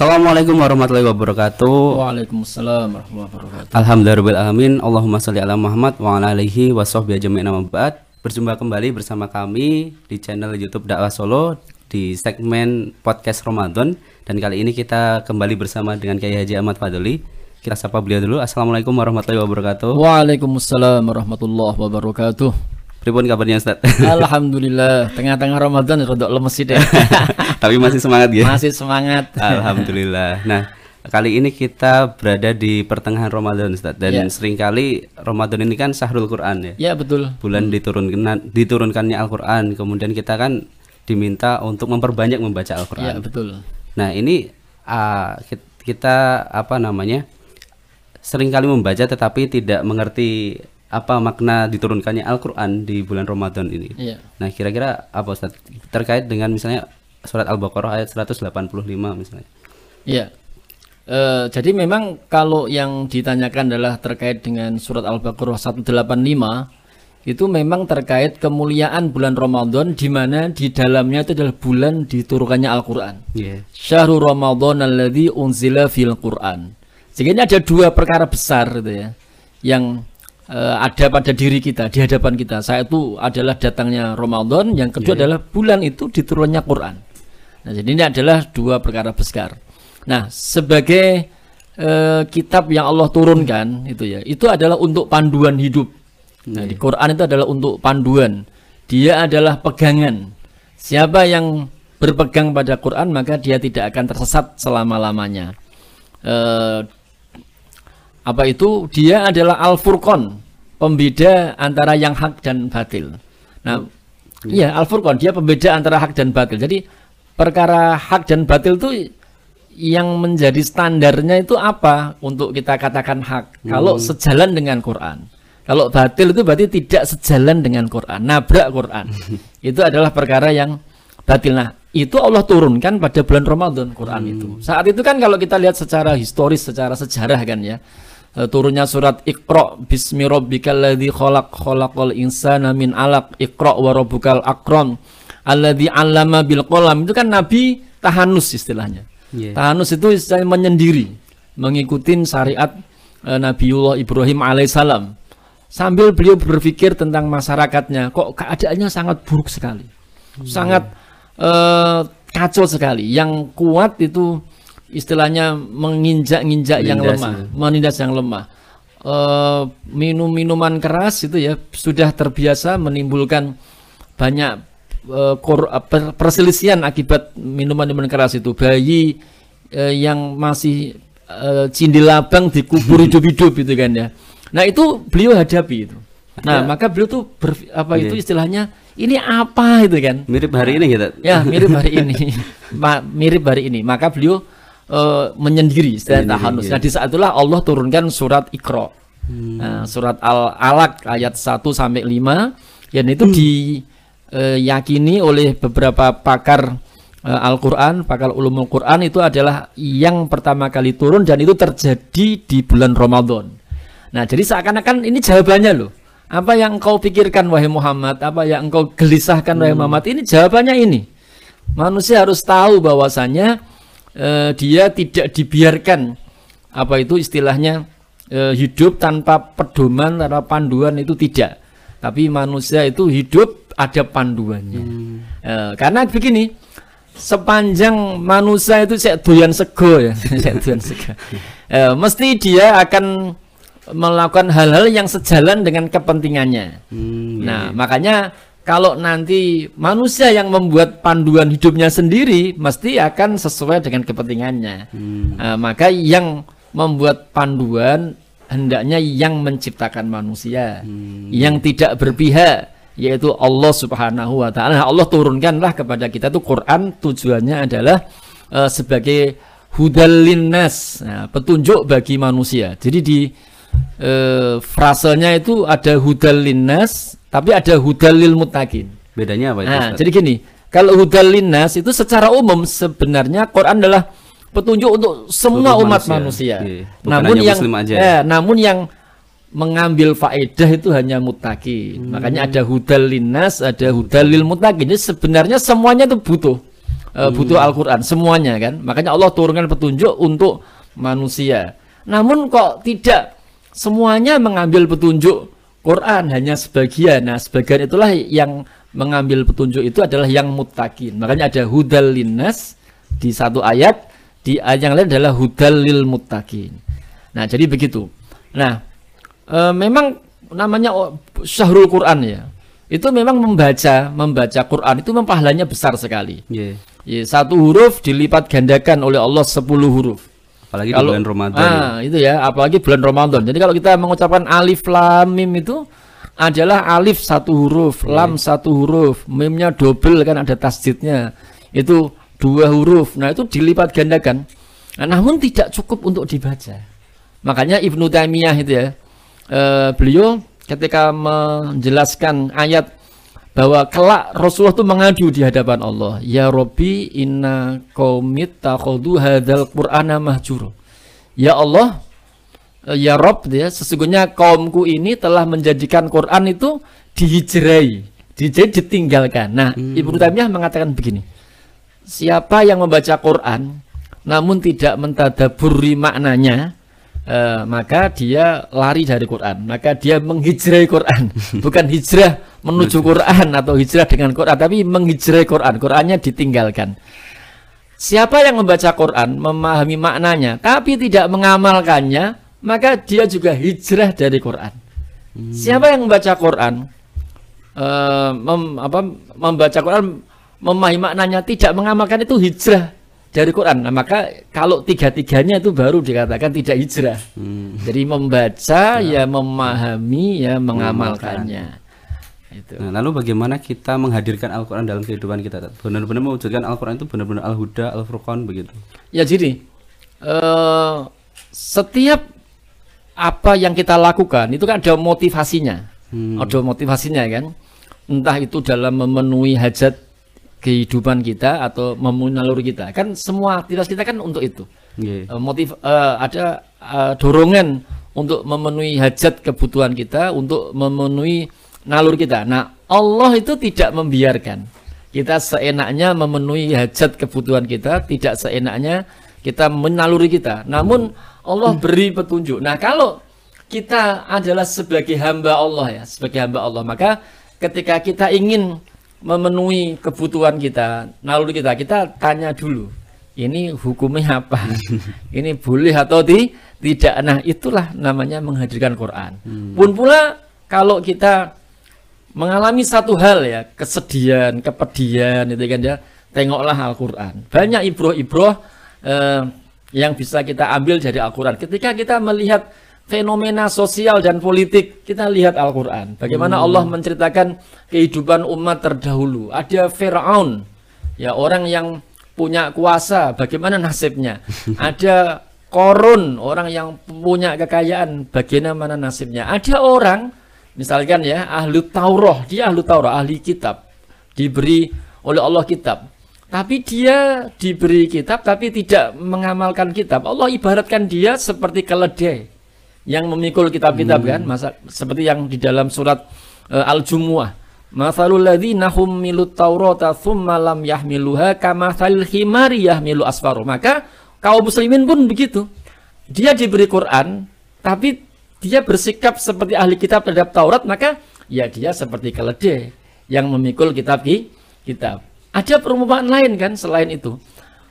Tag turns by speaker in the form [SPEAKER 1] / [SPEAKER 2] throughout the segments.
[SPEAKER 1] Assalamualaikum warahmatullahi wabarakatuh.
[SPEAKER 2] Waalaikumsalam warahmatullahi wabarakatuh.
[SPEAKER 1] Alhamdulillahirobbilalamin. Allahumma sholli ala Muhammad wa ala alihi wa sahbihi ajma'in amma ba'd. Berjumpa kembali bersama kami di channel YouTube Dakwah Solo di segmen podcast Ramadan dan kali ini kita kembali bersama dengan Kiai Haji Ahmad Fadli. Kita sapa beliau dulu. Assalamualaikum warahmatullahi wabarakatuh.
[SPEAKER 2] Waalaikumsalam warahmatullahi wabarakatuh.
[SPEAKER 1] Pripun kabarnya Ustaz?
[SPEAKER 2] Alhamdulillah, tengah-tengah Ramadan rada lemes sih deh.
[SPEAKER 1] Tapi masih semangat ya?
[SPEAKER 2] Masih semangat.
[SPEAKER 1] Alhamdulillah. Nah, kali ini kita berada di pertengahan Ramadan Ustaz dan
[SPEAKER 2] Ya.
[SPEAKER 1] sering kali Ramadan ini kan Syahrul Quran ya.
[SPEAKER 2] Ya betul.
[SPEAKER 1] Bulan diturunkan diturunkannya Al-Qur'an, kemudian kita kan diminta untuk memperbanyak membaca Al-Qur'an.
[SPEAKER 2] betul.
[SPEAKER 1] Nah, ini kit- kita apa namanya? sering kali membaca tetapi tidak mengerti apa makna diturunkannya Al-Qur'an di bulan Ramadan ini.
[SPEAKER 2] Iya.
[SPEAKER 1] Nah, kira-kira apa Ustaz? Terkait dengan misalnya surat Al-Baqarah ayat 185 misalnya.
[SPEAKER 2] Iya. Eh, jadi memang kalau yang ditanyakan adalah terkait dengan surat Al-Baqarah 185 itu memang terkait kemuliaan bulan Ramadan di mana di dalamnya itu adalah bulan diturunkannya Al-Qur'an.
[SPEAKER 1] Iya.
[SPEAKER 2] Syahrul Ramadan alladzi unzila fil Qur'an. Sehingga ini ada dua perkara besar gitu ya yang eh, ada pada diri kita, di hadapan kita. Saya itu adalah datangnya Ramadan, yang kedua adalah bulan itu diturunnya Quran. Nah, jadi ini adalah dua perkara besar. Nah, sebagai eh, kitab yang Allah turunkan itu ya, itu adalah untuk panduan hidup. Nah, di Quran itu adalah untuk panduan. Dia adalah pegangan. Siapa yang berpegang pada Quran maka dia tidak akan tersesat selama-lamanya. Eh, apa itu? Dia adalah Al-Furqan, pembeda antara yang hak dan batil. Nah, iya Al-Furqan dia pembeda antara hak dan batil. Jadi perkara hak dan batil itu yang menjadi standarnya itu apa untuk kita katakan hak? Kalau sejalan dengan Quran. Kalau batil itu berarti tidak sejalan dengan Quran, nabrak Quran. itu adalah perkara yang batil. Nah, itu Allah turunkan pada bulan Ramadan Quran itu. Saat itu kan kalau kita lihat secara historis, secara sejarah kan ya. eh, turunnya surat Iqra bismi rabbikal ladzi khalaq khalaqal insana min alaq Iqra wa rabbukal akram alladzi 'allama bil qalam itu kan Nabi tahanus istilahnya.
[SPEAKER 1] Iya.
[SPEAKER 2] Tahanus itu istilahnya menyendiri, mengikuti syariat eh, Nabiullah Ibrahim alaihissalam. Sambil beliau berpikir tentang masyarakatnya, kok keadaannya sangat buruk sekali, sangat eh, kacau sekali. Yang kuat itu istilahnya menginjak-injak yang lemah,
[SPEAKER 1] itu.
[SPEAKER 2] menindas yang lemah. Eh, minum-minuman keras itu ya sudah terbiasa menimbulkan banyak eh, kor- eh, per- perselisihan akibat minuman-minuman keras itu. Bayi eh, yang masih eh, cindilabang dikubur hidup-hidup itu kan ya. Nah itu beliau hadapi itu. Nah maka beliau tuh ber- apa itu
[SPEAKER 1] Iya.
[SPEAKER 2] istilahnya ini apa itu kan?
[SPEAKER 1] Mirip hari ini kita.
[SPEAKER 2] Ya mirip hari ini, Ma- mirip hari ini. Maka beliau eh, menyendiri istilah
[SPEAKER 1] Menyendiri,
[SPEAKER 2] tahanus.
[SPEAKER 1] iya.
[SPEAKER 2] Nah di saat itulah Allah turunkan surat Iqra.
[SPEAKER 1] Hmm.
[SPEAKER 2] Nah, surat Al Alaq ayat 1 sampai 5 dan itu diyakini oleh beberapa pakar eh, Al-Qur'an, pakar ulumul Qur'an itu adalah yang pertama kali turun dan itu terjadi di bulan Ramadan. Nah, jadi seakan-akan ini jawabannya loh. Apa yang engkau pikirkan wahai Muhammad? Apa yang engkau gelisahkan wahai Muhammad? Ini jawabannya ini. Manusia harus tahu bahwasanya eh, dia tidak dibiarkan apa itu istilahnya eh, hidup tanpa pedoman, tanpa panduan itu tidak. Tapi manusia itu hidup ada panduannya. Eh, karena begini, sepanjang manusia itu saya doyan sego ya, saya doyan sego. Eh, mesti dia akan melakukan hal-hal yang sejalan dengan kepentingannya.
[SPEAKER 1] Hmm,
[SPEAKER 2] Nah, makanya kalau nanti manusia yang membuat panduan hidupnya sendiri mesti akan sesuai dengan kepentingannya.
[SPEAKER 1] Hmm.
[SPEAKER 2] Nah, maka yang membuat panduan hendaknya yang menciptakan manusia,
[SPEAKER 1] Hmm.
[SPEAKER 2] yang tidak berpihak, yaitu Allah Subhanahu wa taala. Allah turunkanlah kepada kita tuh Quran tujuannya adalah uh, sebagai hudal linnas, nah, petunjuk bagi manusia. Jadi di uh, frasenya itu ada hudal linnas, tapi ada hudal lil muttaqin.
[SPEAKER 1] Bedanya apa itu?
[SPEAKER 2] Nah, jadi gini, kalau hudal linnas itu secara umum sebenarnya Quran adalah petunjuk untuk semua
[SPEAKER 1] Seluruh
[SPEAKER 2] umat
[SPEAKER 1] manusia.
[SPEAKER 2] manusia.
[SPEAKER 1] Iya, bukan
[SPEAKER 2] Namun yang
[SPEAKER 1] aja.
[SPEAKER 2] eh, namun yang mengambil faedah itu hanya mutaki.
[SPEAKER 1] Hmm.
[SPEAKER 2] Makanya ada hudal linnas, ada hudal lil mutaki. Jadi sebenarnya semuanya itu butuh
[SPEAKER 1] Hmm.
[SPEAKER 2] butuh Al-Qur'an semuanya kan. Makanya Allah turunkan petunjuk untuk manusia. Namun kok tidak semuanya mengambil petunjuk Quran hanya sebagian. Nah, sebagian itulah yang mengambil petunjuk itu adalah yang mutakin. Makanya ada hudal linnas di satu ayat, di ayat yang lain adalah hudal lil muttaqin. Nah, jadi begitu. Nah, e, memang namanya syahrul Quran ya. Itu memang membaca membaca Quran itu pahalanya besar sekali.
[SPEAKER 1] Iya.
[SPEAKER 2] Ya, satu huruf dilipat gandakan oleh Allah 10 huruf.
[SPEAKER 1] Apalagi di
[SPEAKER 2] Kalau-
[SPEAKER 1] bulan Ramadan. ya.
[SPEAKER 2] Ah, itu ya, apalagi bulan Ramadan. Jadi kalau kita mengucapkan alif lam mim itu adalah alif satu huruf,
[SPEAKER 1] Iya.
[SPEAKER 2] lam satu huruf, mimnya double kan ada tasdidnya. Itu dua huruf. Nah, itu dilipat gandakan. Nah, namun tidak cukup untuk dibaca. Makanya Ibnu Taimiyah itu ya, eh, beliau ketika menjelaskan ayat bahwa kelak Rasulullah itu mengadu di hadapan Allah, "Ya Robbi, inna qaumit takhudhu hadzal Qur'ana mahjura." Ya Allah, eh, ya Rob ya, sesungguhnya kaumku ini telah menjadikan Quran itu dihijrai, dihijrai ditinggalkan. Nah, Ibnu Taimiyah mengatakan begini. Siapa yang membaca Quran namun tidak mentadaburi maknanya, eh, maka dia lari dari Quran, maka dia menghijrai Quran, bukan hijrah menuju Quran atau hijrah dengan Quran, tapi menghijrai Quran, Qurannya ditinggalkan. Siapa yang membaca Quran, memahami maknanya, tapi tidak mengamalkannya, maka dia juga hijrah dari Quran. Siapa yang membaca Quran, eh, mem- apa, membaca Quran, memahami maknanya, tidak mengamalkan itu hijrah dari Quran. Nah, maka kalau tiga-tiganya itu baru dikatakan tidak hijrah.
[SPEAKER 1] Hmm.
[SPEAKER 2] Jadi membaca, ya memahami, ya mengamalkannya. Itu.
[SPEAKER 1] Nah, lalu bagaimana kita menghadirkan Al-Quran dalam kehidupan kita? Benar-benar mewujudkan Al-Quran itu benar-benar Al-Huda, Al-Furqan begitu.
[SPEAKER 2] Ya jadi eh, setiap apa yang kita lakukan itu kan ada motivasinya,
[SPEAKER 1] Hmm.
[SPEAKER 2] ada motivasinya kan. Entah itu dalam memenuhi hajat kehidupan kita atau memenuhi naluri kita. Kan semua aktivitas kita kan untuk itu.
[SPEAKER 1] Nggih.
[SPEAKER 2] Eh, motiv eh, ada eh, dorongan untuk memenuhi hajat kebutuhan kita, untuk memenuhi naluri kita. Nah, Allah itu tidak membiarkan kita seenaknya memenuhi hajat kebutuhan kita, tidak seenaknya kita menaluri kita. Namun Allah beri petunjuk. Nah, kalau kita adalah sebagai hamba Allah ya, sebagai hamba Allah, maka ketika kita ingin memenuhi kebutuhan kita, naluri kita, kita tanya dulu, ini hukumnya apa? ini boleh atau ti- tidak? Nah, itulah namanya menghadirkan Quran. Pun pula kalau kita mengalami satu hal ya, kesedihan, kepedihan itu kan ya, tengoklah Al-Qur'an. Banyak ibroh-ibroh eh, yang bisa kita ambil dari Al-Qur'an. Ketika kita melihat fenomena sosial dan politik, kita lihat Al-Qur'an. Bagaimana Allah menceritakan kehidupan umat terdahulu. Ada Firaun, ya orang yang punya kuasa, bagaimana nasibnya? Ada Korun, orang yang punya kekayaan, bagaimana nasibnya? Ada orang, misalkan ya, ahli Taurat, dia ahli Taurat, ahli kitab, diberi oleh Allah kitab. Tapi dia diberi kitab, tapi tidak mengamalkan kitab. Allah ibaratkan dia seperti keledai yang memikul kitab-kitab kan, masa seperti yang di dalam surat eh, Al-Jumuah. Mathalul ladzina hummilut taurata thumma lam yahmiluha kamathalil himari yahmilu asfaru. Maka kaum muslimin pun begitu. Dia diberi Quran, tapi dia bersikap seperti ahli kitab terhadap Taurat, maka ya dia seperti keledai yang memikul kitab ki- kitab. Ada perumpamaan lain kan selain itu.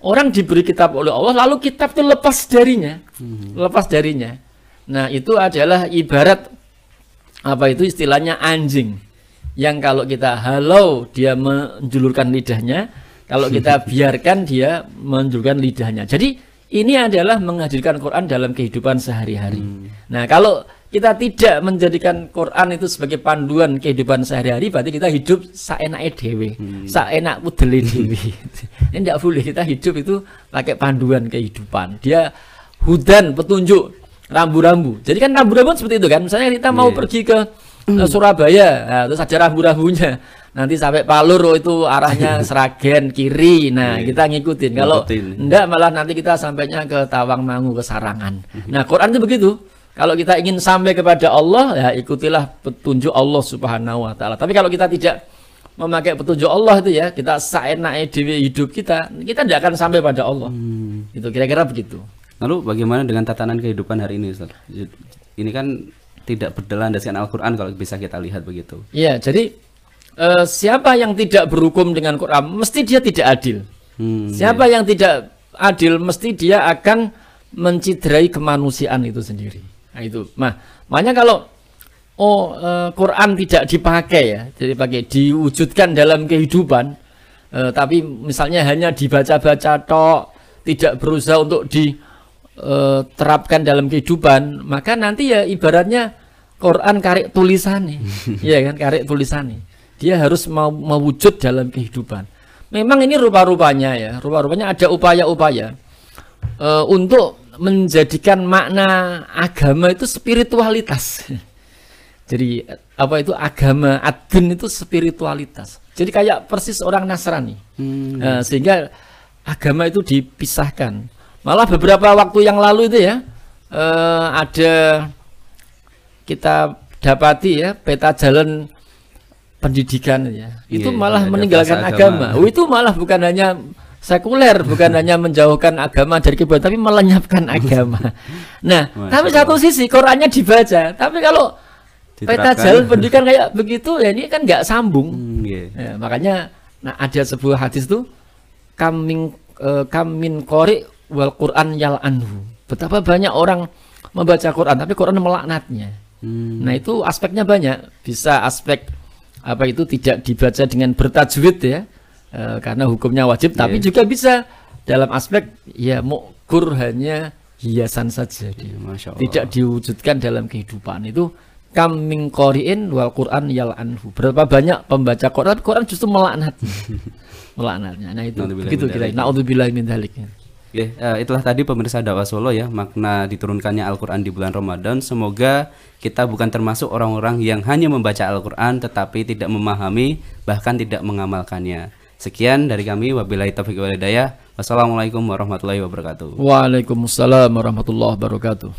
[SPEAKER 2] Orang diberi kitab oleh Allah, lalu kitab itu lepas darinya, lepas darinya. Nah itu adalah ibarat apa itu istilahnya anjing. Yang kalau kita halau dia menjulurkan lidahnya. Kalau kita biarkan dia menjulurkan lidahnya. Jadi ini adalah menghadirkan Quran dalam kehidupan sehari-hari. Nah, kalau kita tidak menjadikan Quran itu sebagai panduan kehidupan sehari-hari, berarti kita hidup saenake dewe, saenak udele dewe. ini tidak boleh. Kita hidup itu pakai panduan kehidupan. Dia hudan petunjuk rambu-rambu. Jadi kan rambu-rambu seperti itu kan. Misalnya kita mau
[SPEAKER 1] Iya.
[SPEAKER 2] pergi ke eh, Surabaya, nah, terus ada rambu-rambunya. Nanti sampai Palur itu arahnya Seragen kiri. Nah,
[SPEAKER 1] Iya.
[SPEAKER 2] kita ngikutin. Kalau enggak malah nanti kita sampainya ke Tawangmangu ke Sarangan. Nah, Quran itu begitu. Kalau kita ingin sampai kepada Allah, ya ikutilah petunjuk Allah Subhanahu wa taala. Tapi kalau kita tidak memakai petunjuk Allah itu ya, kita saenake dhewe hidup kita, kita tidak akan sampai pada Allah.
[SPEAKER 1] Hmm.
[SPEAKER 2] Itu kira-kira begitu.
[SPEAKER 1] Lalu bagaimana dengan tatanan kehidupan hari ini Ustaz? Ini kan tidak berlandaskan Al-Qur'an kalau bisa kita lihat begitu.
[SPEAKER 2] Iya, jadi eh, siapa yang tidak berhukum dengan Quran, mesti dia tidak adil.
[SPEAKER 1] Hmm,
[SPEAKER 2] Siapa yang tidak adil, mesti dia akan menciderai kemanusiaan itu sendiri. Nah itu. Nah, makanya kalau oh eh, Quran tidak dipakai ya, jadi pakai diwujudkan dalam kehidupan, eh, tapi misalnya hanya dibaca-baca tok, tidak berusaha untuk diterapkan dalam kehidupan, maka nanti ya ibaratnya Quran karek tulisan nih, ya kan karek tulisan nih. Dia harus mau mewujud dalam kehidupan. Memang ini rupa-rupanya ya, rupa-rupanya ada upaya-upaya eh, untuk menjadikan makna agama itu spiritualitas. Jadi apa itu agama adun itu spiritualitas. Jadi kayak persis orang Nasrani.
[SPEAKER 1] Hmm,
[SPEAKER 2] Nah, sehingga agama itu dipisahkan. Malah beberapa waktu yang lalu itu ya eh, ada kita dapati ya peta jalan pendidikan ya. Itu
[SPEAKER 1] Iya,
[SPEAKER 2] malah meninggalkan agama.
[SPEAKER 1] agama.
[SPEAKER 2] Oh, itu malah bukan hanya sekuler, bukan hanya menjauhkan agama dari kebudayaan, tapi melenyapkan agama. Nah,
[SPEAKER 1] Masya
[SPEAKER 2] tapi
[SPEAKER 1] Allah.
[SPEAKER 2] satu sisi Qurannya dibaca, tapi kalau peta jalan pendidikan kayak begitu ya ini kan nggak sambung.
[SPEAKER 1] hmm, iya.
[SPEAKER 2] Ya, makanya nah ada sebuah hadis tuh kaming eh, kamin kori wal Quran yal anhu. Betapa banyak orang membaca Quran tapi Quran melaknatnya.
[SPEAKER 1] Hmm,
[SPEAKER 2] Nah, itu aspeknya banyak. Bisa aspek apa itu tidak dibaca dengan bertajwid ya. eh, karena hukumnya wajib tapi
[SPEAKER 1] Iya.
[SPEAKER 2] juga bisa dalam aspek ya mukur hanya hiasan saja dia.
[SPEAKER 1] Masya Allah.
[SPEAKER 2] Tidak diwujudkan dalam kehidupan itu kam min qari'in wal Quran yal anhu. Berapa banyak pembaca Quran, Quran justru melaknat. melaknatnya. Nah itu begitu kira. Naudzubillah min dzalik.
[SPEAKER 1] Oke, eh, itulah tadi pemirsa dakwah Solo ya makna diturunkannya Al-Qur'an di bulan Ramadan. Semoga kita bukan termasuk orang-orang yang hanya membaca Al-Qur'an tetapi tidak memahami bahkan tidak mengamalkannya. Sekian dari kami wabillahi taufiq wal hidayah. Wassalamualaikum warahmatullahi wabarakatuh.
[SPEAKER 2] Waalaikumsalam warahmatullahi wabarakatuh.